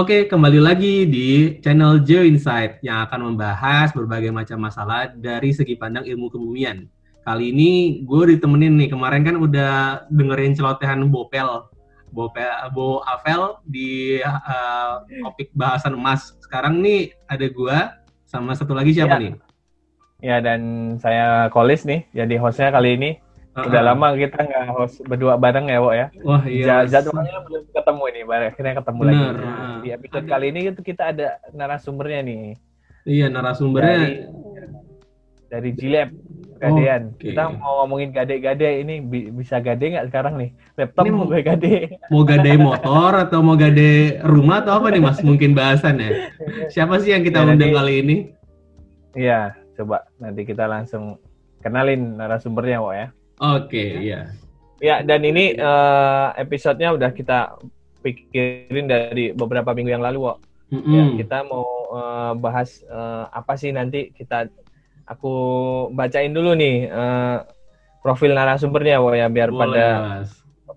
Oke, kembali lagi di channel Geo Insight yang akan membahas berbagai macam masalah dari segi pandang ilmu kebumian. Kali ini gue ditemenin nih, kemarin kan udah dengerin celotehan Bopel, Bopel, Bo Avel di uh, topik bahasan emas. Sekarang nih ada gue sama satu lagi siapa ya. nih? Ya, dan saya Kolis nih, jadi hostnya kali ini. Uh-huh. Udah lama kita nggak host berdua bareng ya, Wo ya. Wah iya. Jadwalnya belum ketemu ini, akhirnya ketemu Bener. lagi. Di episode kali ini itu kita ada narasumbernya nih. Iya, narasumbernya dari, dari Gilep Gadean. Okay. Kita mau ngomongin gade-gade ini bisa gade nggak sekarang nih? Laptop ini mau gue gade. Mau gade motor atau mau gade rumah atau apa nih Mas? Mungkin bahasannya. Siapa sih yang kita ya, undang kali ini? Iya, coba nanti kita langsung kenalin narasumbernya, Wo ya. Oke, okay, iya. Ya, dan ini uh, episodenya udah kita pikirin dari beberapa minggu yang lalu, Wak. Mm -hmm. ya, kita mau uh, bahas uh, apa sih nanti kita aku bacain dulu nih uh, profil narasumbernya, Wak ya, biar Boleh, pada mas.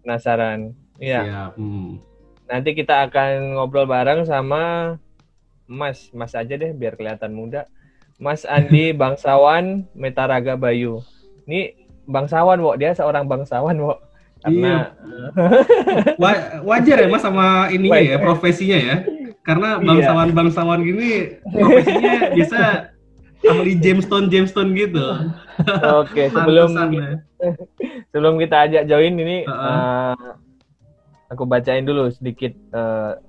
penasaran. Iya. Hmm. Nanti kita akan ngobrol bareng sama Mas, Mas aja deh biar kelihatan muda. Mas Andi Bangsawan Metaraga Bayu. Ini bangsawan, Wok. Dia seorang bangsawan, Wok. Karena iya. wajar ya Mas sama ininya ya, profesinya ya. Karena iya. bangsawan-bangsawan gini profesinya bisa ahli Jamestown Jamestown gitu. Oke, sebelum sebelum kita ajak join ini uh -uh. Uh, aku bacain dulu sedikit uh,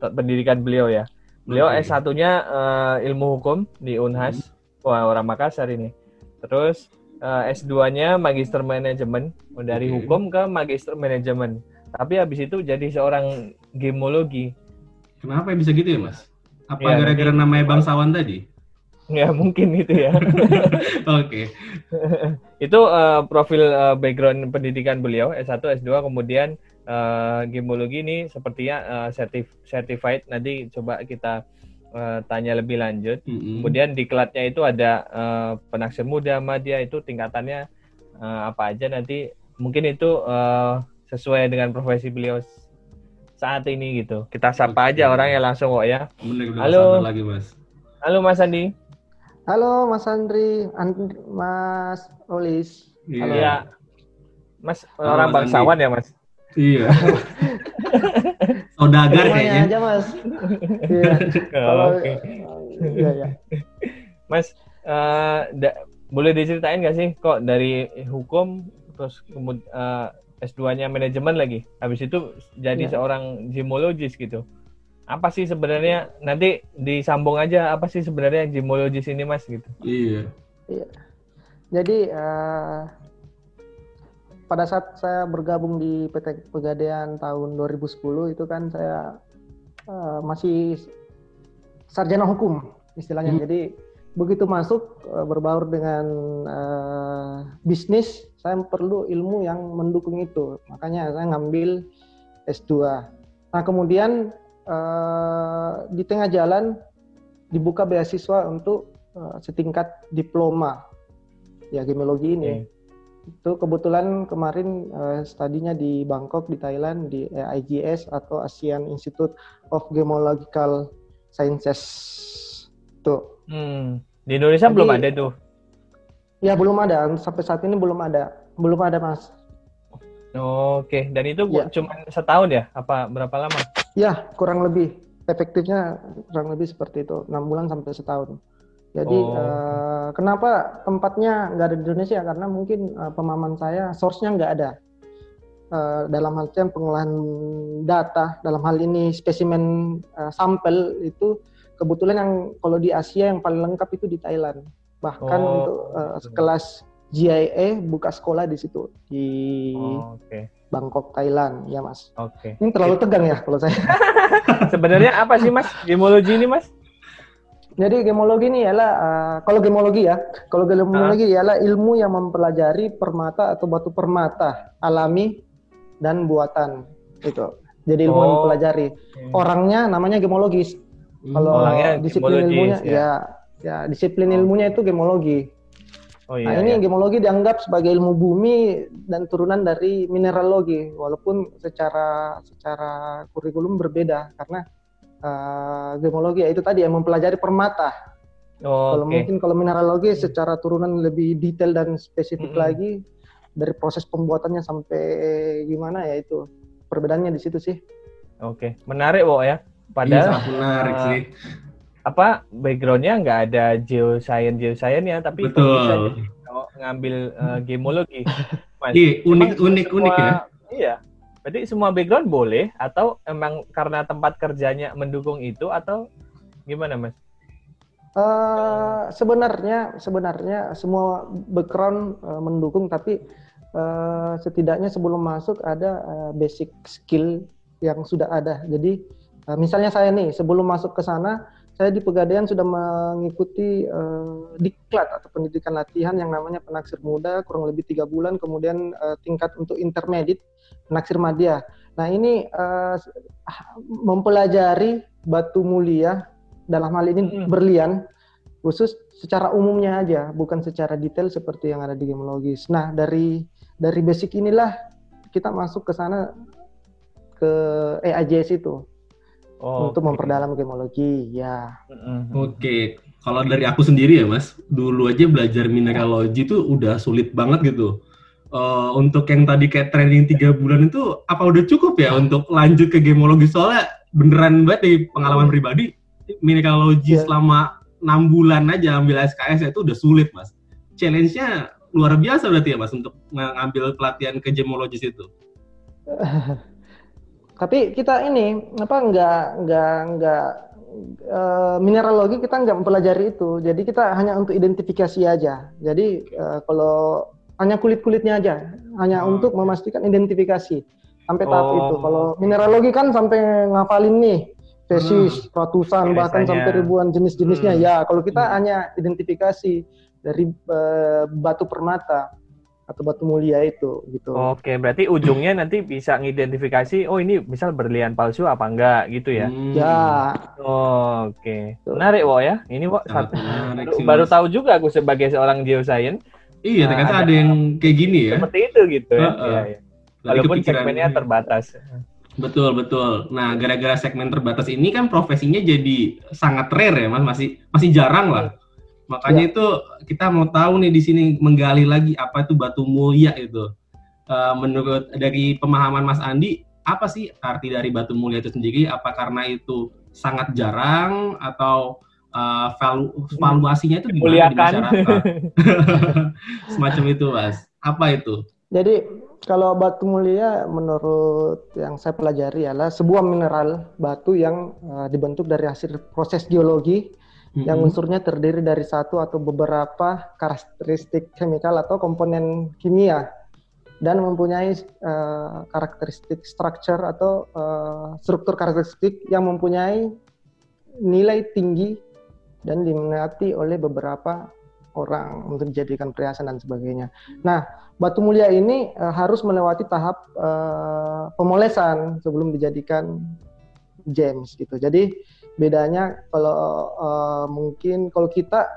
pendidikan beliau ya. Beliau okay. S1-nya uh, ilmu hukum di Unhas. Hmm. Wah, orang Makassar ini. Terus uh, eh, S2-nya magister manajemen dari okay. hukum ke magister manajemen. Tapi habis itu jadi seorang gemologi. Kenapa bisa gitu ya, Mas? Apa ya, gara-gara ya, namanya bangsawan tadi? Ya, mungkin itu ya. Oke. itu uh, profil uh, background pendidikan beliau S1, S2 kemudian uh, gemologi ini sepertinya uh, certif certified nanti coba kita uh, tanya lebih lanjut. Mm-hmm. Kemudian di kelatnya itu ada uh, penaksir muda, media itu tingkatannya uh, apa aja nanti mungkin itu uh, sesuai dengan profesi beliau saat ini gitu. Kita sapa okay. aja orangnya langsung kok ya. Halo. Lagi, Mas. Halo Mas Andi. Halo Mas Andri, And Mas Olis. Iya. Halo. Mas Halo, orang Mas bangsawan Andi. ya Mas? Iya. Saudagar kayaknya. aja mas. Iya. Kalau okay. iya ya. Mas, uh, da, boleh diceritain nggak sih kok dari hukum terus kemudian uh, eh, S2-nya manajemen lagi. Habis itu jadi ya. seorang gemologis gitu. Apa sih sebenarnya nanti disambung aja apa sih sebenarnya gemologis ini Mas gitu. Iya. Iya. Jadi uh, pada saat saya bergabung di PT Pegadaian tahun 2010 itu kan saya uh, masih sarjana hukum istilahnya. Hmm. Jadi begitu masuk uh, berbaur dengan uh, bisnis, saya perlu ilmu yang mendukung itu. Makanya saya ngambil S2. Nah, kemudian uh, di tengah jalan dibuka beasiswa untuk uh, setingkat diploma ya gemologi ini. Hmm itu kebetulan kemarin uh, studinya di Bangkok di Thailand di AIGS atau ASEAN Institute of Gemological Sciences tuh. Hmm. Di Indonesia Jadi, belum ada tuh. Ya belum ada sampai saat ini belum ada belum ada mas. Oke okay. dan itu ya. cuma setahun ya apa berapa lama? Ya kurang lebih efektifnya kurang lebih seperti itu enam bulan sampai setahun. Jadi oh. uh, kenapa tempatnya nggak ada di Indonesia? Karena mungkin uh, pemahaman saya source-nya nggak ada. Uh, dalam hal pengolahan data, dalam hal ini spesimen uh, sampel itu kebetulan yang kalau di Asia yang paling lengkap itu di Thailand. Bahkan oh. untuk uh, kelas GIA buka sekolah di situ di oh, okay. Bangkok, Thailand, ya Mas. Oke. Okay. Ini terlalu tegang ya kalau saya. Sebenarnya apa sih Mas gemologi ini Mas? Jadi gemologi ini ialah uh, kalau gemologi ya, kalau gemologi uh. ialah ilmu yang mempelajari permata atau batu permata alami dan buatan itu. Jadi ilmu oh. yang mempelajari. Hmm. Orangnya namanya gemologis. Hmm. Kalau disiplin ilmunya ya. ya ya disiplin oh. ilmunya itu gemologi. Oh, iya, nah ini iya. gemologi dianggap sebagai ilmu bumi dan turunan dari mineralogi, walaupun secara secara kurikulum berbeda karena uh, gemologi itu tadi yang mempelajari permata. Oh, kalau okay. mungkin kalau mineralogi secara turunan lebih detail dan spesifik mm -hmm. lagi dari proses pembuatannya sampai gimana ya itu perbedaannya di situ sih. Oke, okay. menarik Wo ya. Padahal iya, menarik uh, sih. Apa backgroundnya nggak ada geoscience geoscience ya, tapi Betul. bisa kalau ngambil uh, gemologi. Iya, unik unik unik ya. Iya. Berarti semua background boleh atau emang karena tempat kerjanya mendukung itu atau gimana mas? Uh, sebenarnya sebenarnya semua background uh, mendukung tapi uh, setidaknya sebelum masuk ada uh, basic skill yang sudah ada. Jadi uh, misalnya saya nih sebelum masuk ke sana saya di Pegadaian sudah mengikuti uh, diklat atau pendidikan latihan yang namanya penaksir muda kurang lebih tiga bulan, kemudian uh, tingkat untuk intermediate penaksir madya. Nah ini uh, mempelajari batu mulia dalam hal ini hmm. berlian khusus secara umumnya aja, bukan secara detail seperti yang ada di gemologis. Nah dari dari basic inilah kita masuk ke sana ke EIJS itu oh, untuk okay. memperdalam gemologi ya. Oke, okay. kalau dari aku sendiri ya mas, dulu aja belajar mineralogi itu udah sulit banget gitu. Uh, untuk yang tadi kayak training tiga bulan itu apa udah cukup ya untuk lanjut ke gemologi soalnya beneran banget di pengalaman pribadi mineralogi yeah. selama enam bulan aja ambil SKS itu udah sulit mas. Challenge-nya luar biasa berarti ya mas untuk mengambil pelatihan ke gemologis itu. Tapi kita ini apa nggak nggak nggak uh, mineralogi kita nggak mempelajari itu. Jadi kita hanya untuk identifikasi aja. Jadi uh, kalau hanya kulit kulitnya aja, hanya hmm. untuk memastikan identifikasi sampai tahap oh. itu. Kalau mineralogi kan sampai ngafalin nih spesies hmm. ratusan Biasanya. bahkan sampai ribuan jenis-jenisnya. Hmm. Ya kalau kita hmm. hanya identifikasi dari uh, batu permata atau batu mulia itu gitu. Oke, berarti ujungnya nanti bisa ngidentifikasi oh ini misal berlian palsu apa enggak gitu ya. Hmm. Ya. Oh, Oke. Okay. Menarik Wo ya. Ini Wo satu, baru, baru tahu juga aku sebagai seorang geoscience. Iya, nah, ternyata ada, ada yang kayak gini ya. Seperti itu gitu ya. Uh, uh. ya, ya. Walaupun segmennya terbatas. Betul betul. Nah, gara-gara segmen terbatas ini kan profesinya jadi sangat rare ya, Mas. Masih masih jarang lah. Makanya ya. itu kita mau tahu nih di sini menggali lagi apa itu batu mulia itu. Uh, menurut dari pemahaman Mas Andi, apa sih arti dari batu mulia itu sendiri? Apa karena itu sangat jarang atau uh, valu valuasinya itu gimana di masyarakat? Semacam itu, Mas. Apa itu? Jadi kalau batu mulia menurut yang saya pelajari adalah sebuah mineral batu yang uh, dibentuk dari hasil proses geologi hmm yang unsurnya terdiri dari satu atau beberapa karakteristik chemical atau komponen kimia dan mempunyai uh, karakteristik structure atau uh, struktur karakteristik yang mempunyai nilai tinggi dan diminati oleh beberapa orang untuk dijadikan perhiasan dan sebagainya. Nah, batu mulia ini uh, harus melewati tahap uh, pemolesan sebelum dijadikan gems gitu. Jadi bedanya kalau uh, mungkin kalau kita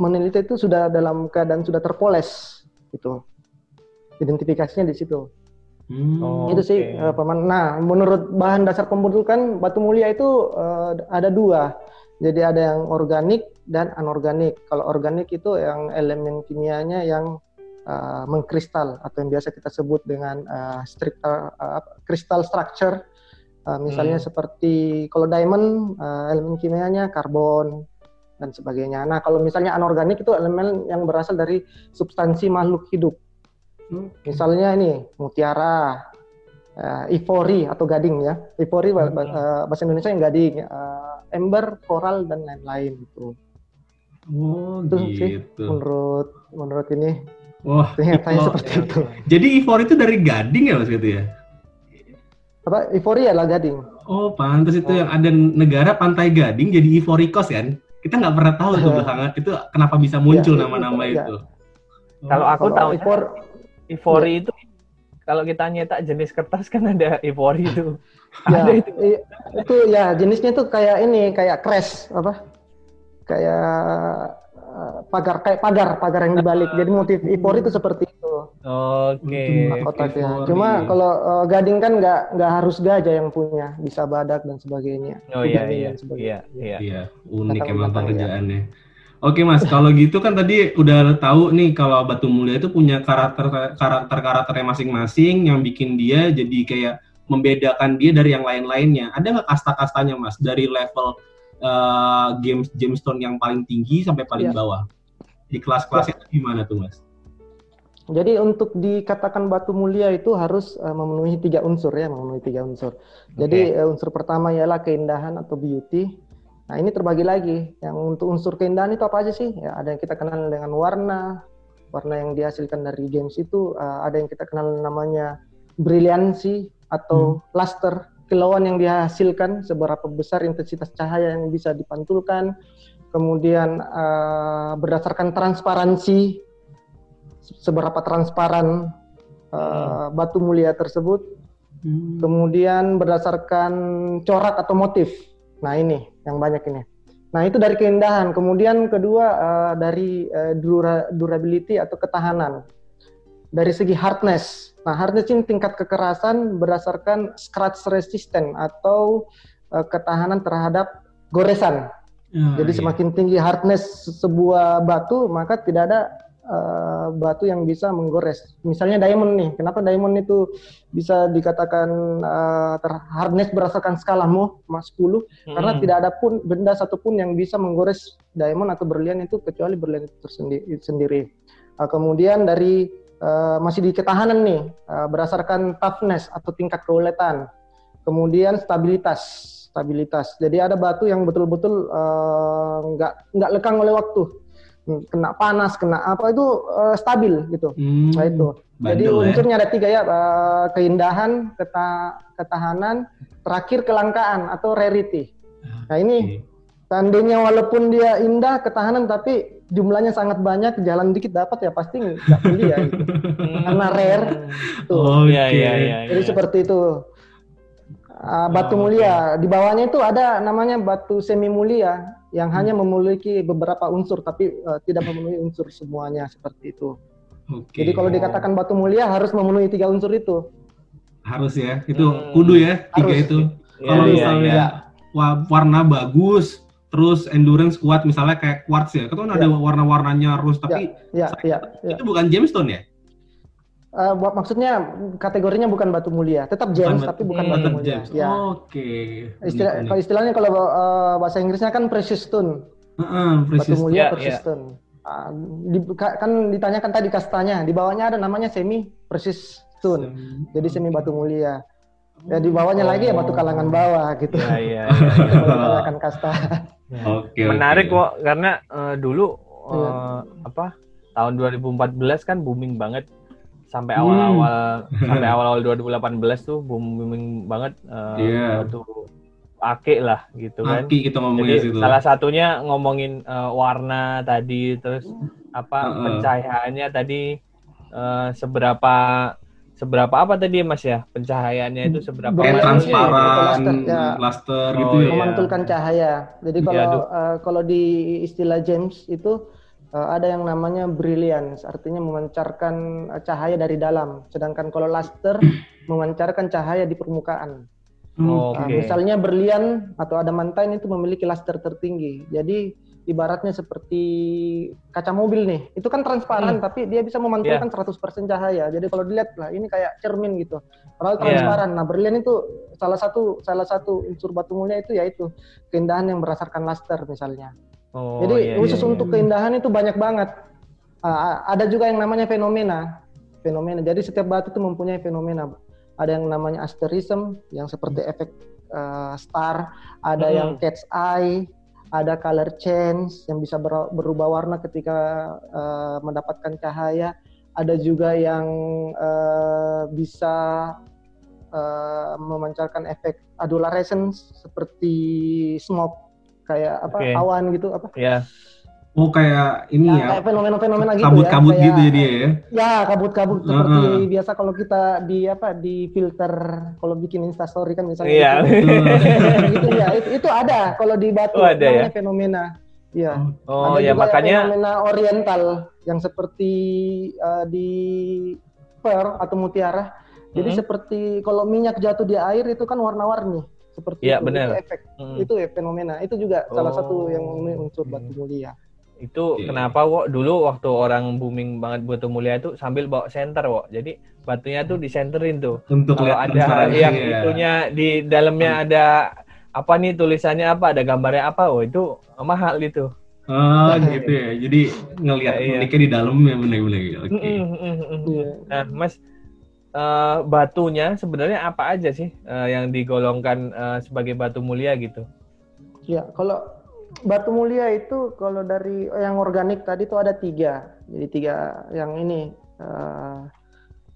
meneliti itu sudah dalam keadaan sudah terpoles gitu identifikasinya di situ hmm, itu okay. sih uh, peman nah menurut bahan dasar pembentukan batu mulia itu uh, ada dua jadi ada yang organik dan anorganik kalau organik itu yang elemen kimianya yang uh, mengkristal atau yang biasa kita sebut dengan uh, strict, uh, crystal structure Uh, misalnya hmm. seperti kalau diamond uh, elemen kimianya karbon dan sebagainya. Nah, kalau misalnya anorganik itu elemen yang berasal dari substansi makhluk hidup. Hmm. Misalnya ini mutiara, uh, ivory atau gading ya. Ivory hmm. bahasa Indonesia yang gading, uh, ember, koral dan lain-lain gitu. Oh, itu gitu. sih menurut menurut ini. Wah, ternyata seperti itu. Jadi ivory itu dari gading ya Mas gitu ya? apa euforia lah Gading. Oh, pantas itu oh. yang ada negara pantai Gading jadi Ivorikos kan? Kita nggak pernah tahu tuh belakangan itu kenapa bisa muncul iya, nama-nama ya, itu. Oh. Kalau aku tahu Ivor Ivori ya. itu kalau kita nyetak jenis kertas kan ada Ivori itu. ya, ada itu. itu ya jenisnya itu kayak ini kayak crash apa? Kayak uh, pagar kayak pagar pagar yang dibalik. Jadi motif Ivori itu seperti itu. Oke. Okay. Mahkotanya. Cuma kalau uh, gading kan nggak nggak harus gajah yang punya, bisa badak dan sebagainya. Oh iya iya. Iya iya. Iya, unik emang pekerjaannya. Oke mas, kalau gitu kan tadi udah tahu nih kalau Batu Mulia itu punya karakter karakter karakternya masing-masing yang bikin dia jadi kayak membedakan dia dari yang lain-lainnya. Ada nggak kasta-kastanya mas dari level uh, games gemstone yang paling tinggi sampai paling ya. bawah? Di kelas-kelasnya ya. gimana tuh mas? Jadi untuk dikatakan batu mulia itu harus uh, memenuhi tiga unsur ya, memenuhi tiga unsur. Jadi uh, unsur pertama ialah keindahan atau beauty Nah ini terbagi lagi. Yang untuk unsur keindahan itu apa aja sih? Ya, ada yang kita kenal dengan warna, warna yang dihasilkan dari games itu. Uh, ada yang kita kenal namanya briliansi atau hmm. luster, kilauan yang dihasilkan, seberapa besar intensitas cahaya yang bisa dipantulkan. Kemudian uh, berdasarkan transparansi, seberapa transparan uh, hmm. batu mulia tersebut. Hmm. Kemudian berdasarkan corak atau motif. Nah ini yang banyak ini. Nah itu dari keindahan. Kemudian kedua uh, dari uh, dura, durability atau ketahanan. Dari segi hardness. Nah hardness ini tingkat kekerasan berdasarkan scratch resistant atau uh, ketahanan terhadap goresan. Oh, Jadi iya. semakin tinggi hardness sebuah batu maka tidak ada uh, batu yang bisa menggores. Misalnya diamond nih, kenapa diamond itu bisa dikatakan uh, hardness berdasarkan skala Mohs 10? Hmm. Karena tidak ada pun benda satupun yang bisa menggores diamond atau berlian itu kecuali berlian itu sendiri. Uh, kemudian dari uh, masih di ketahanan nih, uh, berdasarkan toughness atau tingkat keuletan. Kemudian stabilitas, stabilitas. Jadi ada batu yang betul-betul nggak -betul, uh, nggak lekang oleh waktu kena panas, kena apa itu uh, stabil gitu. Hmm, nah itu. Jadi ya. unsurnya ada tiga ya, uh, keindahan, keta ketahanan, terakhir kelangkaan atau rarity. Nah ini seandainya walaupun dia indah, ketahanan, tapi jumlahnya sangat banyak, jalan dikit dapat ya pasti nggak beli ya. Gitu. Karena rare. Tuh. Oh iya iya iya. Jadi ya. seperti itu. Uh, batu oh, mulia. Okay. Di bawahnya itu ada namanya batu semi mulia yang hmm. hanya memiliki beberapa unsur tapi uh, tidak memenuhi unsur semuanya seperti itu. Okay. Jadi kalau dikatakan batu mulia harus memenuhi tiga unsur itu. Harus ya, itu hmm. kudu ya tiga harus. itu. Ya, kalau ya, misalnya ya. warna bagus, terus endurance kuat misalnya kayak quartz ya, kan ada ya. warna-warnanya harus tapi ya, ya, ya, ya. itu bukan gemstone ya? Uh, maksudnya kategorinya bukan batu mulia, tetap gems bukan, tapi bukan hmm, batu mulia. Ya. Oke. Okay. Istilah, kalau istilahnya kalau uh, bahasa Inggrisnya kan precious stone. Uh, uh, precious. Batu mulia yeah, precious yeah. stone. Uh, di, kan ditanyakan tadi kastanya, di bawahnya ada namanya semi precious stone. Semi. Jadi semi batu mulia. Ya di bawahnya oh. lagi ya batu kalangan bawah gitu. Iya iya. iya. ya, kasta. Oke. Menarik okay. kok karena uh, dulu uh, yeah. apa tahun 2014 kan booming banget sampai hmm. awal-awal hmm. sampai awal-awal 2018 tuh booming banget uh, yeah. waktu Ake lah gitu kan. Aki kita ngomongin Jadi, situ. Salah satunya ngomongin uh, warna tadi terus apa uh -uh. pencahayaannya tadi uh, seberapa seberapa apa tadi Mas ya pencahayaannya itu seberapa ya, transparan, ya. luster gitu oh, ya. Memantulkan cahaya. Jadi iya, kalau uh, kalau di istilah James itu uh, ada yang namanya brilliance, artinya memancarkan uh, cahaya dari dalam. Sedangkan kalau luster memancarkan cahaya di permukaan. Okay. Uh, misalnya berlian atau adamantine itu memiliki luster tertinggi. Jadi ibaratnya seperti kaca mobil nih. Itu kan transparan hmm. tapi dia bisa memantulkan yeah. 100% cahaya. Jadi kalau dilihat lah ini kayak cermin gitu. Padahal iya. transparan. Yeah. Nah, berlian itu salah satu salah satu unsur batu mulia itu yaitu keindahan yang berdasarkan luster misalnya. Oh, Jadi iya, khusus iya, untuk iya. keindahan itu banyak banget. Uh, ada juga yang namanya fenomena. Fenomena. Jadi setiap batu itu mempunyai fenomena. Ada yang namanya asterism yang seperti efek uh, star, ada hmm. yang cat's eye, ada color change yang bisa ber berubah warna ketika uh, mendapatkan cahaya. Ada juga yang uh, bisa uh, memancarkan efek adularescence seperti smoke kayak apa okay. awan gitu apa? Iya. Oh kayak ini ya. ya. Kayak fenomena-fenomena gitu kabut, ya. Kabut-kabut gitu ya dia ya. Ya, kabut-kabut seperti uh -huh. biasa kalau kita di apa di filter kalau bikin Insta story kan misalnya Iya. Gitu, gitu ya. Itu, itu ada kalau di batu oh, ada, ya? fenomena. Iya. Oh, Ada ya juga makanya fenomena oriental yang seperti uh, di pearl atau mutiara. Jadi hmm. seperti kalau minyak jatuh di air itu kan warna-warni seperti ya, itu. Benar. Itu efek. Hmm. Itu ya fenomena. Itu juga oh. salah satu yang memenuhi unsur batu mulia. Itu yeah. kenapa Wok dulu waktu orang booming banget batu mulia itu sambil bawa senter Wok. Jadi batunya tuh disenterin tuh. Untuk kalau ada yang ya. itunya di dalamnya hmm. ada apa nih tulisannya apa, ada gambarnya apa, oh itu mahal itu. Oh gitu ya. Jadi ngelihat ya, iya. di dalam ya benar-benar. Oke. Okay. Mm, mm, mm, nah, Mas uh, batunya sebenarnya apa aja sih uh, yang digolongkan uh, sebagai batu mulia gitu? Ya, kalau batu mulia itu kalau dari yang organik tadi itu ada tiga. Jadi tiga yang ini uh,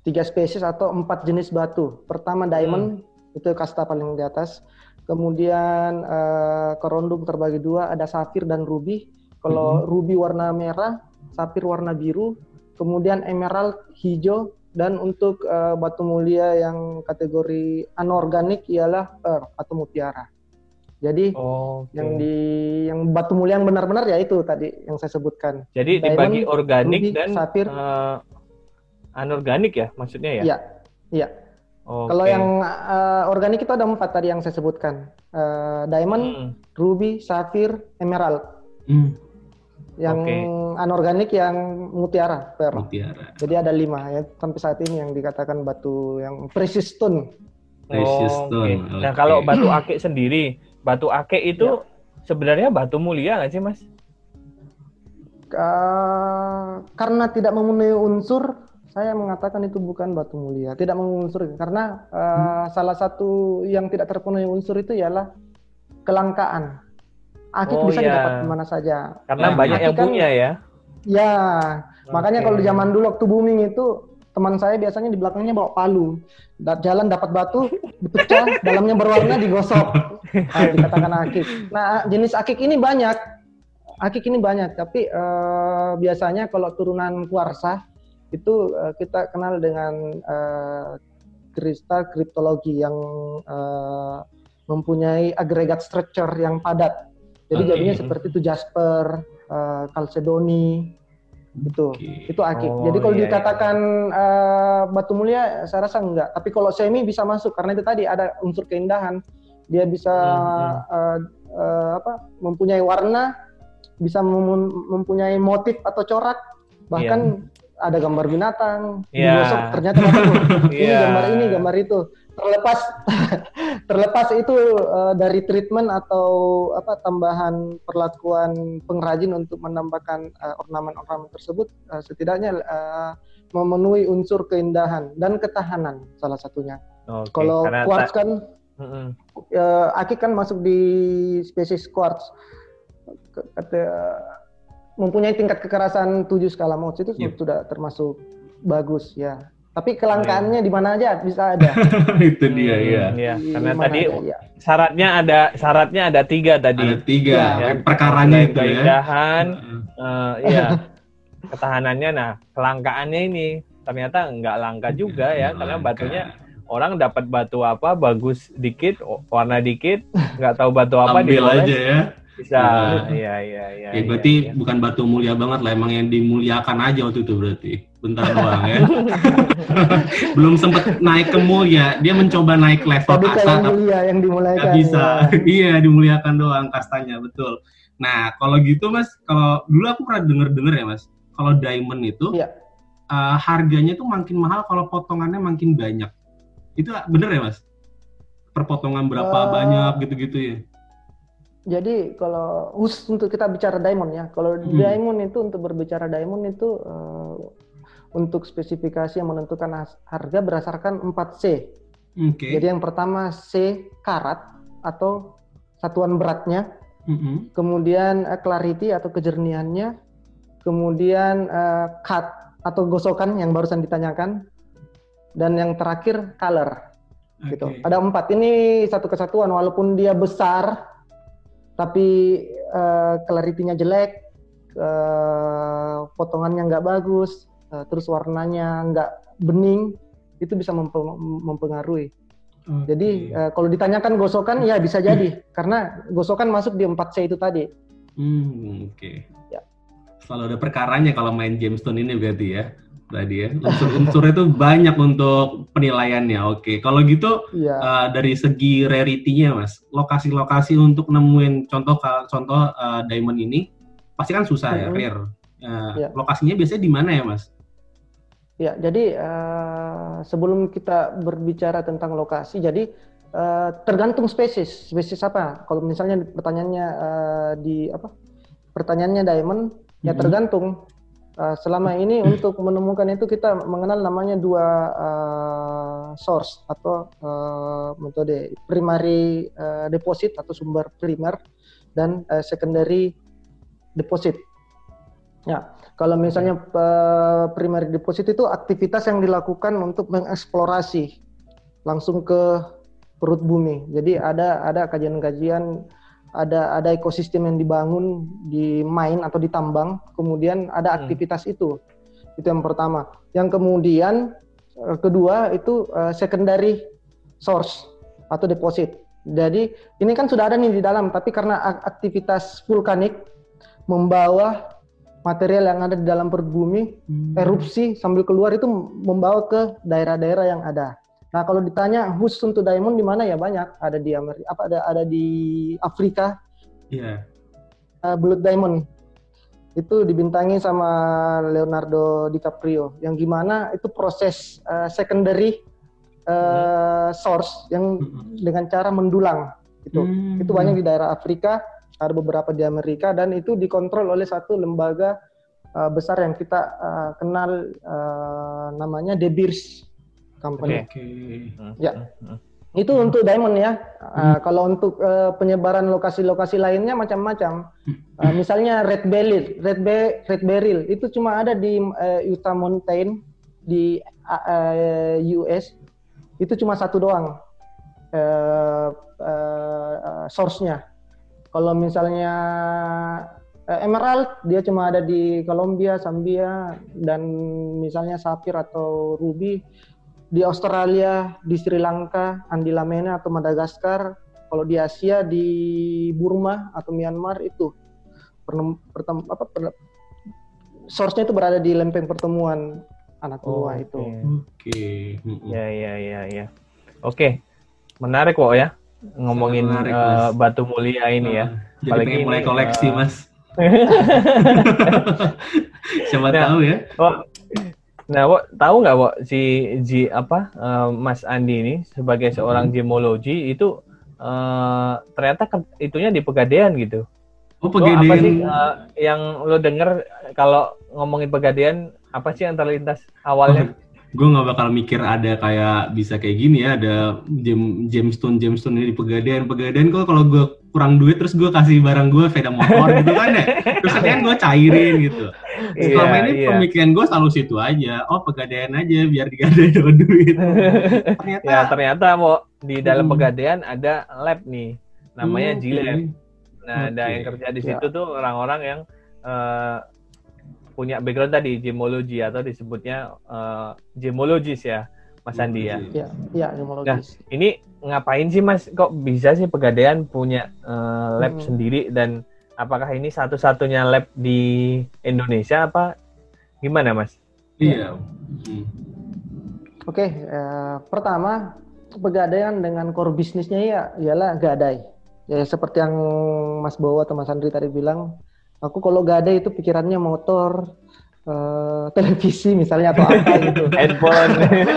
tiga spesies atau empat jenis batu. Pertama diamond hmm. itu kasta paling di atas. Kemudian uh, terbagi dua, ada safir dan ruby. Kalau hmm. ruby warna merah, safir warna biru, kemudian emerald hijau, dan untuk uh, batu mulia yang kategori anorganik ialah pearl atau mutiara. Jadi oh, okay. yang di yang batu mulia yang benar-benar ya itu tadi yang saya sebutkan. Jadi Diamond, dibagi organik ruby, dan safir, uh, anorganik ya maksudnya ya? Iya, iya. Okay. Kalau yang uh, organik itu ada empat tadi yang saya sebutkan. Uh, diamond, hmm. ruby, safir, emerald. Hmm. Yang okay. anorganik yang mutiara. Mutiara. Jadi ada lima ya sampai saat ini yang dikatakan batu yang precious stone. Precious oh, stone. Okay. Okay. Nah kalau batu akik sendiri, batu akik itu ya. sebenarnya batu mulia nggak sih mas? Uh, karena tidak memenuhi unsur saya mengatakan itu bukan batu mulia, tidak mengunsur karena uh, hmm. salah satu yang tidak terpenuhi unsur itu ialah kelangkaan. Akik oh, bisa iya. didapat di mana saja. Karena nah, banyak yang kan, punya ya. Ya, okay. makanya kalau di zaman dulu waktu booming itu teman saya biasanya di belakangnya bawa palu. Jalan dapat batu, dipecah, dalamnya berwarna digosok. Nah, dikatakan akik. Nah, jenis akik ini banyak. Akik ini banyak, tapi uh, biasanya kalau turunan kuarsa itu uh, kita kenal dengan uh, kristal kriptologi yang uh, mempunyai agregat structure yang padat. Jadi okay. jadinya seperti itu jasper, uh, kalsedoni, itu okay. itu akik. Oh, Jadi kalau iya, iya. dikatakan iya. Uh, batu mulia, saya rasa enggak. Tapi kalau semi bisa masuk karena itu tadi ada unsur keindahan. Dia bisa hmm, Uh, uh, apa? Mempunyai warna, bisa mempunyai motif atau corak, bahkan ada gambar binatang yeah. digosok ternyata ini yeah. gambar ini gambar itu terlepas terlepas itu uh, dari treatment atau apa tambahan perlakuan pengrajin untuk menambahkan uh, ornamen-ornamen tersebut uh, setidaknya uh, memenuhi unsur keindahan dan ketahanan salah satunya. Okay, Kalau quartz kan mm -hmm. uh, akik kan masuk di spesies quartz kata mempunyai tingkat kekerasan 7 skala Mohs itu yep. sudah termasuk bagus ya. Tapi kelangkaannya di mana aja bisa ada. itu dia hmm, ya. ya. Karena tadi aja, ya. syaratnya ada syaratnya ada tiga tadi. Ada tiga. Ya, ya. Perkaranya itu ya. Keindahan, uh, ya. Ketahanannya, nah kelangkaannya ini ternyata nggak langka juga ya, karena langka. batunya orang dapat batu apa bagus dikit, warna dikit, nggak tahu batu apa Ambil aja ya bisa, nah, iya iya iya. Ya, berarti ya, ya. bukan batu mulia banget lah, emang yang dimuliakan aja waktu itu berarti. Bentar doang ya. Belum sempat naik ke mulia, dia mencoba naik level Tapi kasta. Yang mulia yang dimuliakan. bisa, ya. iya dimuliakan doang kastanya, betul. Nah kalau gitu mas, kalau dulu aku pernah denger-denger ya mas, kalau diamond itu ya. uh, harganya tuh makin mahal kalau potongannya makin banyak. Itu bener ya mas? Perpotongan berapa uh, banyak gitu-gitu ya? Jadi kalau khusus untuk kita bicara diamond ya, kalau hmm. diamond itu untuk berbicara diamond itu uh, untuk spesifikasi yang menentukan harga berdasarkan 4 C. Okay. Jadi yang pertama C karat atau satuan beratnya, mm-hmm. kemudian uh, clarity atau kejernihannya, kemudian uh, cut atau gosokan yang barusan ditanyakan, dan yang terakhir color. Okay. Gitu. Ada empat. Ini satu kesatuan walaupun dia besar tapi uh, clarity-nya jelek, uh, potongannya nggak bagus, uh, terus warnanya nggak bening, itu bisa mempengaruhi. Okay. Jadi uh, kalau ditanyakan gosokan ya bisa jadi karena gosokan masuk di 4C itu tadi. Hmm, oke. Okay. Ya. Selalu ada perkaranya kalau main gemstone ini berarti ya. Tadi ya. Unsur-unsur itu banyak untuk penilaiannya. Oke. Kalau gitu ya. uh, dari segi rarity-nya Mas, lokasi-lokasi untuk nemuin contoh contoh uh, diamond ini pasti kan susah ya, rare. Uh, ya. Lokasinya biasanya di mana ya, Mas? Ya, jadi uh, sebelum kita berbicara tentang lokasi, jadi uh, tergantung spesies. Spesies apa? Kalau misalnya pertanyaannya uh, di apa? Pertanyaannya diamond, ya mm-hmm. ya tergantung. Uh, selama ini untuk menemukan itu kita mengenal namanya dua uh, source atau uh, metode primary uh, deposit atau sumber primer dan uh, secondary deposit. Ya, kalau misalnya uh, primary deposit itu aktivitas yang dilakukan untuk mengeksplorasi langsung ke perut bumi. Jadi ada ada kajian-kajian, ada ada ekosistem yang dibangun di mine atau di tambang, kemudian ada hmm. aktivitas hmm. itu. Itu yang pertama. Yang kemudian uh, kedua itu uh, secondary source atau deposit. Jadi ini kan sudah ada nih di dalam, tapi karena aktivitas vulkanik membawa material yang ada di dalam perut bumi hmm. erupsi sambil keluar itu membawa ke daerah-daerah yang ada. Nah kalau ditanya khusus untuk diamond di mana ya banyak ada di Amerika apa ada ada di Afrika. Iya. Yeah. Uh, Blood Diamond itu dibintangi sama Leonardo DiCaprio yang gimana itu proses uh, secondary uh, source yang dengan cara mendulang itu hmm. itu banyak di daerah Afrika ada beberapa di Amerika dan itu dikontrol oleh satu lembaga uh, besar yang kita uh, kenal uh, namanya De Beers Company. Okay. Ya. Itu untuk diamond ya. Uh, kalau untuk uh, penyebaran lokasi-lokasi lainnya macam-macam. Uh, misalnya red beryl, red, be red beryl itu cuma ada di uh, Utah Mountain di uh, US. Itu cuma satu doang uh, uh, source-nya kalau misalnya eh, emerald dia cuma ada di Kolombia, Zambia dan misalnya sapphire atau ruby di Australia, di Sri Lanka, Andi Lamena atau Madagaskar. Kalau di Asia di Burma atau Myanmar itu pertem, apa per, source-nya itu berada di lempeng pertemuan anak tua oh, itu. Oke. Okay. Ya ya ya ya. Oke. Menarik kok ya ngomongin menarik, uh, batu mulia ini ya. Jadi Apalagi mulai ini, koleksi, uh, Mas. Siapa nah, tahu ya. Oh, nah, Wak, tahu nggak, Wak, si Ji apa uh, Mas Andi ini sebagai seorang hmm. gemologi itu uh, ternyata ke, itunya di Pegadaian gitu. Oh, Pegadaian. Lo apa sih uh, yang lo denger kalau ngomongin Pegadaian apa sih yang terlintas awalnya? Gue nggak bakal mikir ada kayak bisa kayak gini ya ada gem gemstone gemstone ini di pegadaian pegadaian kok kalau gue kurang duit terus gue kasih barang gue sepeda motor gitu kan ya terus kan gue cairin gitu iya, selama ini yeah. pemikiran gue selalu situ aja oh pegadaian aja biar digadai dapat duit ternyata ya ternyata mau di dalam hmm. pegadaian ada lab nih namanya hmm, G Lab nah okay. ada yang kerja di situ ya. tuh orang-orang yang uh, punya background tadi gemologi atau disebutnya uh, gemologis ya Mas Andi ya. Iya, ya, gemologis. Nah, ini ngapain sih Mas kok bisa sih Pegadaian punya uh, lab hmm. sendiri dan apakah ini satu-satunya lab di Indonesia apa gimana Mas? Iya. Hmm. Oke, okay, uh, pertama Pegadaian dengan core bisnisnya ya ialah gadai. Ya seperti yang Mas Bowo atau Mas Andri tadi bilang, Aku kalau gak ada itu pikirannya motor, uh, televisi misalnya atau apa gitu. Handphone.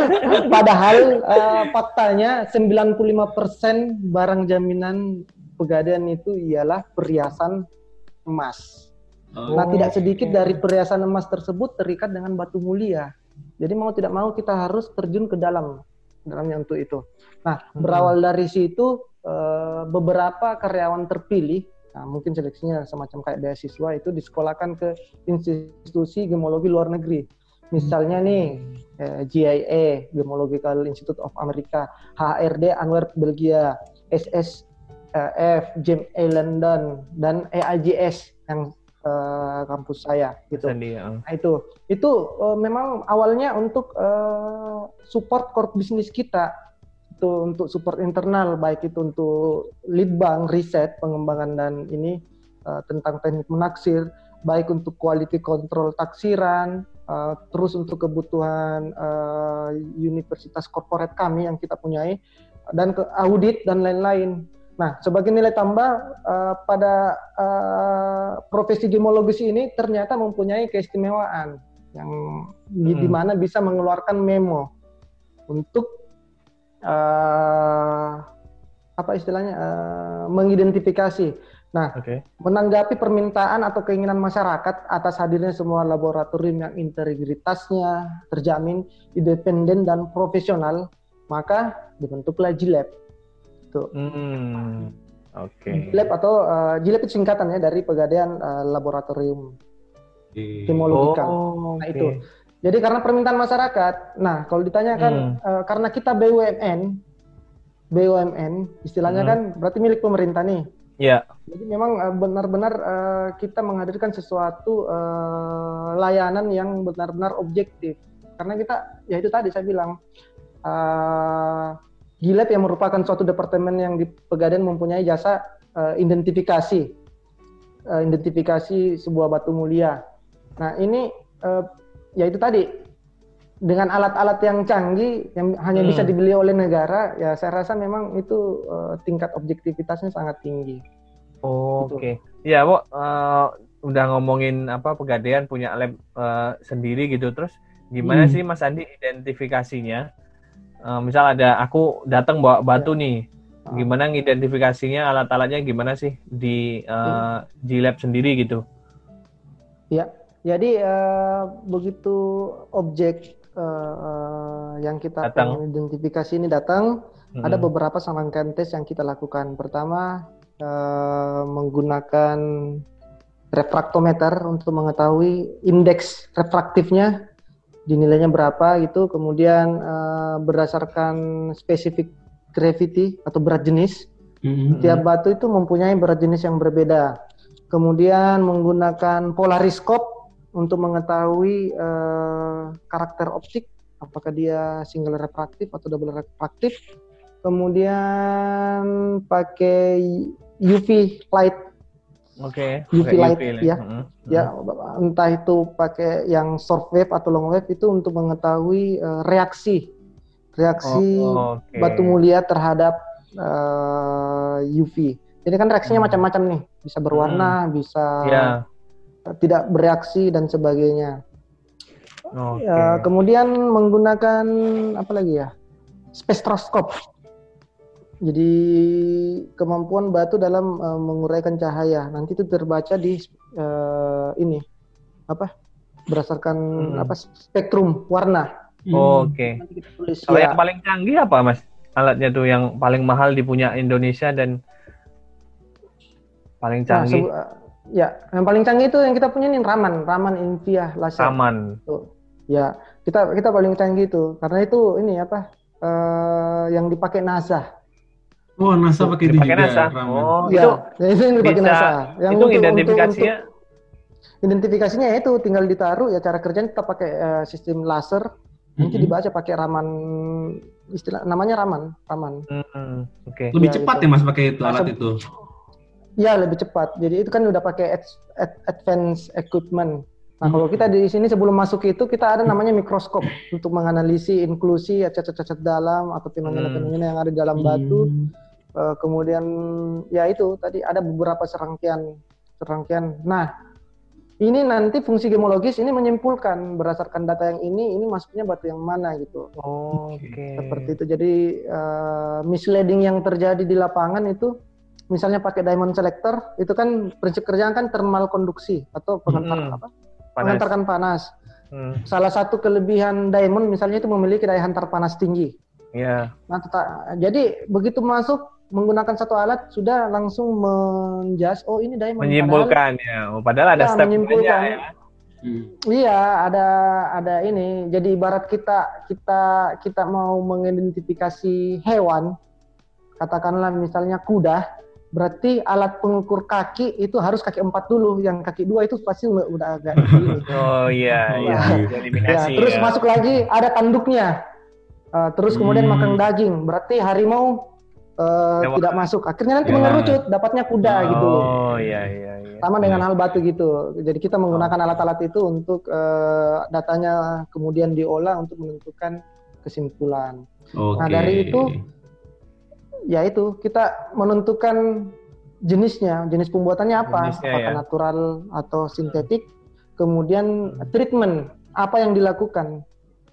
Padahal uh, faktanya 95% barang jaminan pegadaian itu ialah perhiasan emas. Oh. Nah, tidak sedikit dari perhiasan emas tersebut terikat dengan batu mulia. Jadi mau tidak mau kita harus terjun ke dalam dalamnya untuk itu. Nah, berawal dari situ uh, beberapa karyawan terpilih Nah, mungkin seleksinya semacam kayak beasiswa itu disekolahkan ke institusi gemologi luar negeri. Misalnya nih eh, GIA Gemological Institute of America, HRD Anwer Belgia, SSF James A London dan EAJS yang uh, kampus saya gitu. Ya. Nah, itu itu uh, memang awalnya untuk uh, support core bisnis kita itu untuk support internal baik itu untuk lead bank riset pengembangan dan ini uh, tentang teknik menaksir, baik untuk quality control taksiran, uh, terus untuk kebutuhan uh, universitas korporat kami yang kita punyai, dan ke audit dan lain-lain. Nah, sebagai nilai tambah uh, pada uh, profesi gemologis ini ternyata mempunyai keistimewaan yang hmm. di mana bisa mengeluarkan memo untuk uh, apa istilahnya uh, mengidentifikasi. Nah, okay. menanggapi permintaan atau keinginan masyarakat atas hadirnya semua laboratorium yang integritasnya terjamin, independen dan profesional, maka dibentuklah JLab. Tuh. Hmm. Oke. Okay. JLab atau uh, JLab itu singkatannya dari Pegadaian uh, Laboratorium Kimologika. Oh, nah itu. Jadi karena permintaan masyarakat, nah kalau ditanyakan hmm. uh, karena kita BUMN, BUMN istilahnya hmm. kan berarti milik pemerintah nih. Iya. Jadi memang uh, benar-benar uh, kita menghadirkan sesuatu uh, layanan yang benar-benar objektif. Karena kita ya itu tadi saya bilang uh, Gilab yang merupakan suatu departemen yang di Pegadaian mempunyai jasa uh, identifikasi uh, identifikasi sebuah batu mulia. Nah, ini uh, ya itu tadi dengan alat-alat yang canggih yang hanya hmm. bisa dibeli oleh negara ya saya rasa memang itu uh, tingkat objektivitasnya sangat tinggi. Oh, gitu. Oke. Okay. Ya, Bu, uh, udah ngomongin apa Pegadaian punya lab uh, sendiri gitu terus gimana hmm. sih Mas Andi identifikasinya? Uh, misal ada aku datang bawa batu ya. nih. Ah. Gimana ngidentifikasinya alat-alatnya gimana sih di uh, G-Lab sendiri gitu? Ya, jadi uh, begitu objek uh, uh, yang kita datang. identifikasi ini datang, hmm. ada beberapa serangkaian tes yang kita lakukan. Pertama uh, menggunakan refraktometer untuk mengetahui indeks refraktifnya dinilainya berapa gitu. Kemudian uh, berdasarkan spesifik gravity atau berat jenis, hmm. tiap batu itu mempunyai berat jenis yang berbeda. Kemudian menggunakan polariskop untuk mengetahui uh, karakter optik apakah dia single refraktif atau double refraktif kemudian pakai UV light Oke. Okay. UV light UV ya. Mm -hmm. Ya, entah itu pakai yang short wave atau long wave itu untuk mengetahui uh, reaksi reaksi oh, okay. batu mulia terhadap uh, eh, UV. Jadi kan reaksinya hmm. macam-macam nih, bisa berwarna, hmm. bisa yeah tidak bereaksi dan sebagainya. Okay. Ya, kemudian menggunakan apa lagi ya? Spektroskop. Jadi kemampuan batu dalam uh, menguraikan cahaya. Nanti itu terbaca di uh, ini apa? Berdasarkan hmm. apa spektrum warna. Oh, Oke. Okay. Kalau ya. yang paling canggih apa, Mas? Alatnya tuh yang paling mahal dipunya Indonesia dan paling nah, canggih. Nah, Ya, yang paling canggih itu yang kita punya nih Raman, Raman Invia laser. Raman. Tuh. Ya, kita kita paling canggih itu karena itu ini apa? Uh, yang dipakai NASA. Oh, NASA pakai itu juga. NASA. Raman. Oh, ya, itu, ya, itu yang dipakai bisa, NASA. Yang itu untuk, identifikasinya untuk, untuk, identifikasinya itu tinggal ditaruh ya cara kerjanya kita pakai uh, sistem laser. Mm-hmm. Nanti dibaca pakai Raman istilah namanya Raman, Raman. Mm-hmm. Oke. Okay. Lebih ya, cepat gitu. ya Mas pakai itu alat itu. Ya lebih cepat. Jadi itu kan udah pakai ad, ad, advance equipment. Nah kalau kita di sini sebelum masuk itu kita ada namanya mikroskop untuk menganalisi inklusi cacat-cacat dalam atau fenomena-fenomena yang ada di dalam batu. Uh, kemudian ya itu tadi ada beberapa serangkaian serangkaian. Nah ini nanti fungsi gemologis ini menyimpulkan berdasarkan data yang ini ini masuknya batu yang mana gitu. Oh, Oke. Okay. Seperti itu. Jadi uh, misleading yang terjadi di lapangan itu misalnya pakai diamond selector itu kan prinsip kerjaan kan thermal konduksi atau pengantar hmm. apa? Panas. Mengantarkan panas. Hmm. Salah satu kelebihan diamond misalnya itu memiliki daya hantar panas tinggi. Iya. Yeah. Nah, jadi begitu masuk menggunakan satu alat sudah langsung menjas oh ini diamond. Menyimpulkan padahal, ya. Oh, padahal ada ya, step menyimpulkan. Ya. Hmm. Iya, ada ada ini. Jadi ibarat kita kita kita mau mengidentifikasi hewan, katakanlah misalnya kuda, berarti alat pengukur kaki itu harus kaki empat dulu yang kaki dua itu pasti udah, udah agak oh iya iya ya, terus ya. masuk lagi ada tanduknya uh, terus kemudian hmm. makan daging berarti harimau uh, tidak masuk. Akhirnya nanti ya. mengerucut, dapatnya kuda oh, gitu. Oh iya iya. iya. Sama dengan ya. hal batu gitu. Jadi kita menggunakan alat-alat itu untuk uh, datanya kemudian diolah untuk menentukan kesimpulan. Okay. Nah dari itu, ya itu kita menentukan jenisnya, jenis pembuatannya apa, jenisnya, apakah ya. natural atau sintetik. Kemudian treatment apa yang dilakukan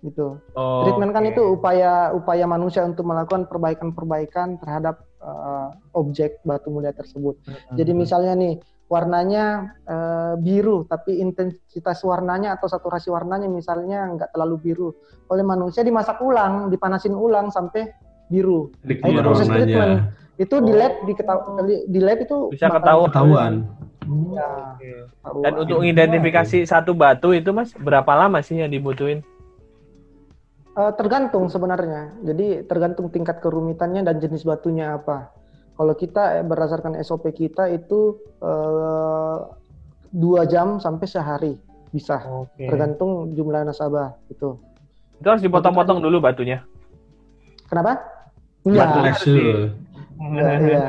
gitu. Oh, Treatment kan itu upaya upaya manusia untuk melakukan perbaikan-perbaikan terhadap uh, objek batu mulia tersebut. Hmm. Jadi misalnya nih warnanya uh, biru tapi intensitas warnanya atau saturasi warnanya misalnya nggak terlalu biru. Oleh manusia dimasak ulang, dipanasin ulang sampai biru. Nah, itu proses treatment. Itu di lab di, di lab itu bisa ketahuan. Ya, Dan untuk mengidentifikasi satu batu itu mas berapa lama sih yang dibutuhin? Uh, tergantung sebenarnya. Jadi tergantung tingkat kerumitannya dan jenis batunya apa. Kalau kita eh, berdasarkan SOP kita itu uh, dua jam sampai sehari bisa. Okay. Tergantung jumlah nasabah itu. Itu harus dipotong-potong dulu batunya. Kenapa? Iya. Iya, iya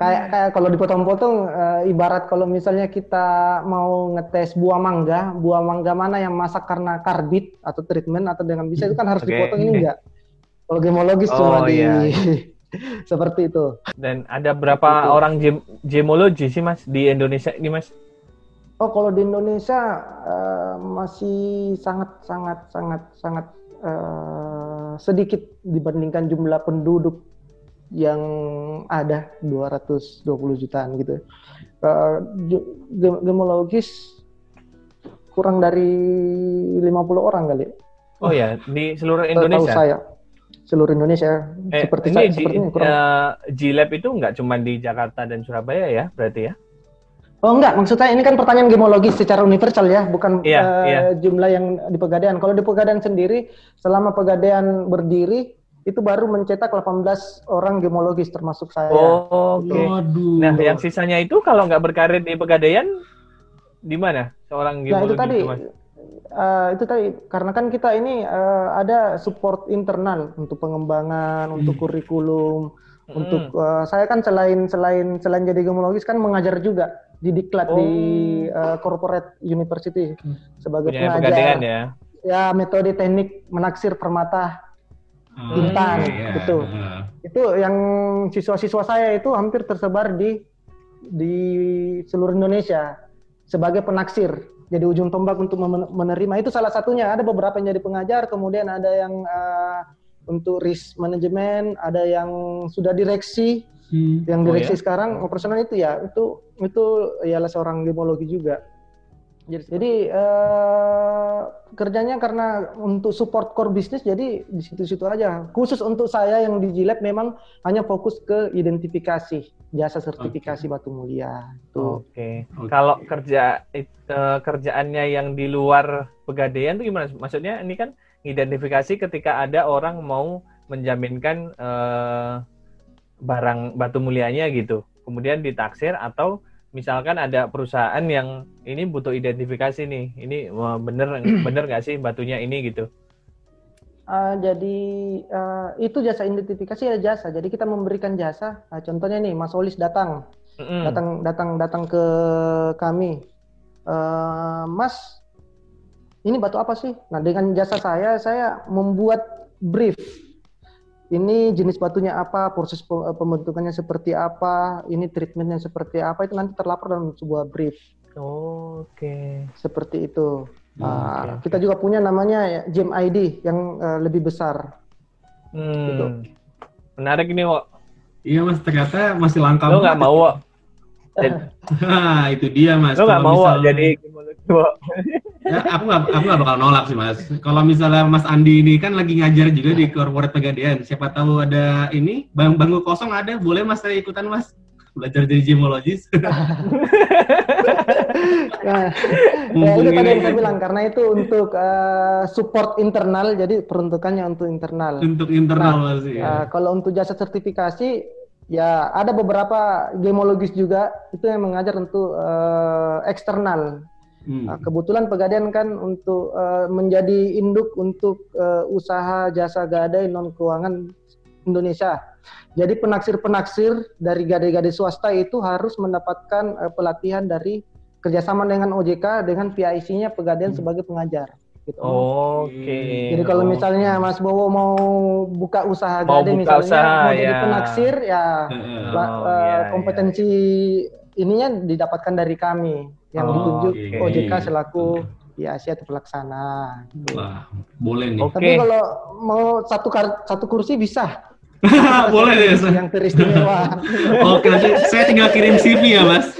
kayak kayak kalau dipotong-potong uh, ibarat kalau misalnya kita mau ngetes buah mangga, buah mangga mana yang masak karena karbit atau treatment atau dengan bisa itu kan harus okay. dipotong ini enggak. Kalau gemologis oh, cuma di iya. seperti itu. Dan ada berapa itu. orang gem gemologi sih Mas di Indonesia ini Mas? Oh, kalau di Indonesia uh, masih sangat sangat sangat sangat uh, sedikit dibandingkan jumlah penduduk yang ada 220 jutaan gitu. Uh, gemologis kurang dari 50 orang kali. Oh ya, di seluruh Indonesia. Tahu saya. Seluruh Indonesia eh, seperti ini saya, seperti ini kurang. Uh, G-Lab itu nggak cuma di Jakarta dan Surabaya ya, berarti ya? Oh enggak, maksudnya ini kan pertanyaan gemologis secara universal ya, bukan yeah, uh, yeah. jumlah yang di Pegadaian. Kalau di Pegadaian sendiri, selama Pegadaian berdiri, itu baru mencetak 18 orang gemologis termasuk saya. Oh, oke. Okay. Nah, yang sisanya itu kalau nggak berkarir di Pegadaian di mana seorang gemologis? Nah, itu tadi uh, itu tadi karena kan kita ini uh, ada support internal untuk pengembangan, hmm. untuk kurikulum, hmm. untuk uh, saya kan selain selain selain jadi gemologis kan mengajar juga di diklat oh. di uh, corporate university hmm. sebagai Punya pengajar. ya. Ya, metode teknik menaksir permata Hmm. Intan oh, iya. gitu. Uh. Itu yang siswa-siswa saya itu hampir tersebar di di seluruh Indonesia sebagai penaksir. Jadi ujung tombak untuk menerima itu salah satunya. Ada beberapa yang jadi pengajar, kemudian ada yang uh, untuk risk management, ada yang sudah direksi. Hmm. Yang direksi oh, ya? sekarang operasional itu ya itu itu ialah seorang gemologi juga. Jadi uh, kerjanya karena untuk support core bisnis jadi di situ-situ aja. Khusus untuk saya yang di Jilab memang hanya fokus ke identifikasi jasa sertifikasi okay. batu mulia. Oke. Okay. Okay. Kalau kerja uh, kerjaannya yang di luar pegadaian itu gimana? Maksudnya ini kan identifikasi ketika ada orang mau menjaminkan uh, barang batu mulianya gitu. Kemudian ditaksir atau misalkan ada perusahaan yang ini butuh identifikasi nih, ini bener bener nggak sih batunya ini gitu? Uh, jadi uh, itu jasa identifikasi ya jasa. Jadi kita memberikan jasa. Nah, contohnya nih, Mas Olis datang, mm-hmm. datang datang datang ke kami, uh, Mas, ini batu apa sih? Nah dengan jasa saya, saya membuat brief ini jenis batunya apa, proses eh, pembentukannya seperti apa, ini treatmentnya seperti apa, itu nanti terlapor dalam sebuah brief. Oh, Oke. Okay. Seperti itu. Hmm, uh, okay, kita juga punya namanya Gem ID yang uh, lebih besar. Hmm. Gitu. Menarik ini, Wak. Iya, Mas. Ternyata masih langka. Lo nggak mau, Wak? nah, itu dia, Mas. Lo nggak mau, misal... jadi ya, aku nggak aku nggak bakal nolak sih mas. Kalau misalnya Mas Andi ini kan lagi ngajar juga di corporate Pegadaian. Siapa tahu ada ini bang bangku kosong ada, boleh Mas saya ikutan Mas belajar jadi gemologis. nah, ya itu tadi yang saya bilang karena itu untuk uh, support internal, jadi peruntukannya untuk internal. Untuk internal nah, masih. Ya. Uh, kalau untuk jasa sertifikasi, ya ada beberapa gemologis juga itu yang mengajar untuk uh, eksternal. Hmm. Nah, kebetulan Pegadaian kan untuk uh, menjadi induk untuk uh, usaha jasa gadai non keuangan Indonesia. Jadi penaksir-penaksir dari gade-gade swasta itu harus mendapatkan uh, pelatihan dari kerjasama dengan OJK dengan PIC-nya Pegadaian hmm. sebagai pengajar. Gitu. Oke. Okay. Jadi kalau misalnya Mas Bowo mau buka usaha mau gade buka misalnya usaha, mau jadi ya. penaksir ya oh, uh, kompetensi iya. ininya didapatkan dari kami yang oh, ditunjuk okay. OJK selaku ya Asia atau pelaksana. Gitu. Wah, boleh nih. Okay. Tapi kalau mau satu satu kursi bisa. boleh deh. Yang teristimewa. Oke, nanti saya tinggal kirim CV ya, Mas.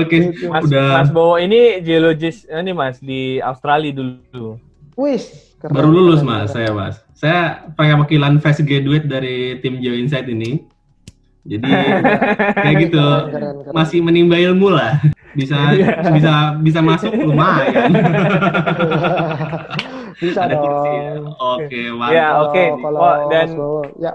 Oke, gitu. Mas, udah. Mas Bowo ini geologis ini Mas di Australia dulu. Wis, baru lulus Mas, keren. saya Mas. Saya pakai wakilan fresh graduate dari tim Geo Insight ini. Jadi kayak gitu. Keren, keren, keren. Masih menimba ilmu lah. Bisa iya. bisa bisa masuk lumayan. bisa Ada dong. Ya. Oke, mantap. Ya, oke. Okay. Oh, dan ya.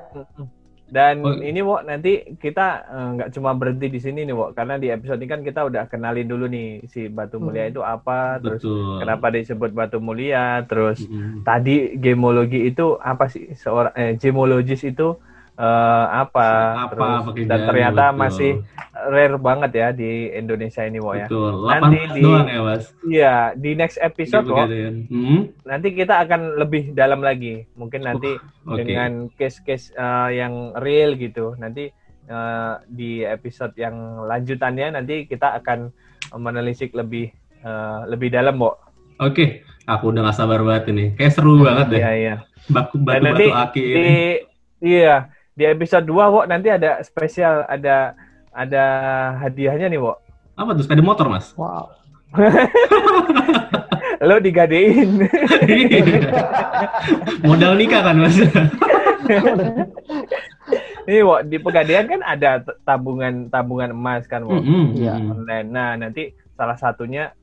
Dan oh. ini, Wok, nanti kita eh, nggak uh, cuma berhenti di sini nih, Wok, karena di episode ini kan kita udah kenalin dulu nih si Batu hmm. Mulia hmm. itu apa, terus Betul. kenapa disebut Batu Mulia, terus hmm. tadi gemologi itu apa sih seorang eh, gemologis itu uh, apa, apa terus, dan ternyata betul. masih rare banget ya di Indonesia ini, Wo ya. Betul. Nanti di doang ya, Mas. Iya, di next episode, Wo. Hmm? Nanti kita akan lebih dalam lagi. Mungkin nanti uh, okay. dengan case-case uh, yang real gitu. Nanti uh, di episode yang lanjutannya nanti kita akan menelisik lebih uh, lebih dalam, Wo. Oke, okay. aku udah gak sabar banget ini. Kayak seru banget deh. Iya, iya. Baku batu, batu aki ini. Di, iya, di episode 2 Wok nanti ada spesial ada ada hadiahnya nih Wok. Apa tuh? Sepeda motor, Mas? Wow. Lo digadein. Modal nikah kan, Mas? Ini Wok, di Pegadaian kan ada tabungan tabungan emas kan, Wok. Mm -hmm. Online. Nah, nanti salah satunya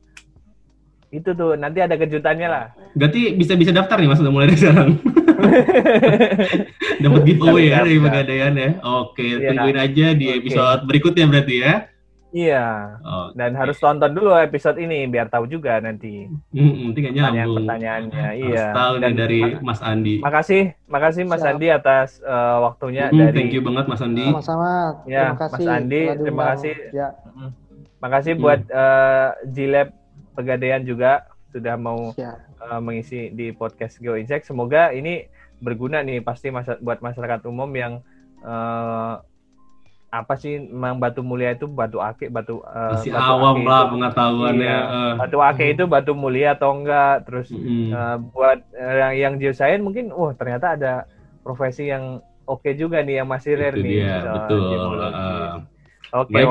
itu tuh nanti ada kejutannya lah. Berarti bisa bisa daftar nih mas udah mulai dari sekarang. Dapat giveaway ya dari pegadaian ya. Oke, ya, tungguin aja di okay. episode berikutnya berarti ya. Iya. Okay. Dan harus tonton dulu episode ini biar tahu juga nanti. Hmm, nanti Pertanyaan pertanyaannya. iya. Tahu Dan dari Mas Andi. Makasih, makasih Mas Siap. Andi atas uh, waktunya hmm, dari. Thank you banget Mas Andi. Sama-sama. Ya, terima kasih. Mas Andi, terima kasih. Ya. Makasih hmm. buat uh, Pegadaian juga sudah mau uh, mengisi di podcast Go Insect. Semoga ini berguna nih pasti masa, buat masyarakat umum yang uh, apa sih memang batu mulia itu batu ake batu uh, masih batu awam lah itu, pengetahuannya iya, uh. batu ake itu batu mulia atau enggak? Terus mm. uh, buat uh, yang yang geoscience mungkin wah ternyata ada profesi yang oke okay juga nih yang masih rare itu nih dia, betul uh, oke okay,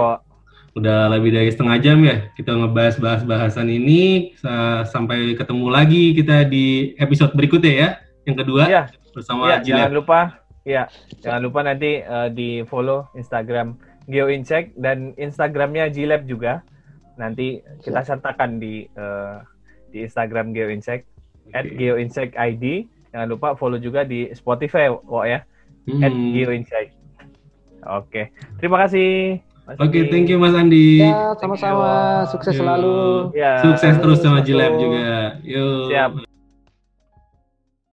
udah lebih dari setengah jam ya kita ngebahas-bahas bahasan ini. Sampai ketemu lagi kita di episode berikutnya ya yang kedua ya. bersama ya, jangan lupa ya jangan lupa nanti uh, di follow Instagram GeoIncheck dan Instagramnya Gilab juga nanti kita sertakan di uh, di Instagram GeoIncheck okay. at GeoIncheck ID jangan lupa follow juga di Spotify wo ya hmm. at GeoIncheck oke okay. terima kasih Oke, okay, thank you Mas Andi. Ya, sama-sama. Sukses Yo. selalu. Ya. Sukses terus sama Jilab juga. Yuk. Siap.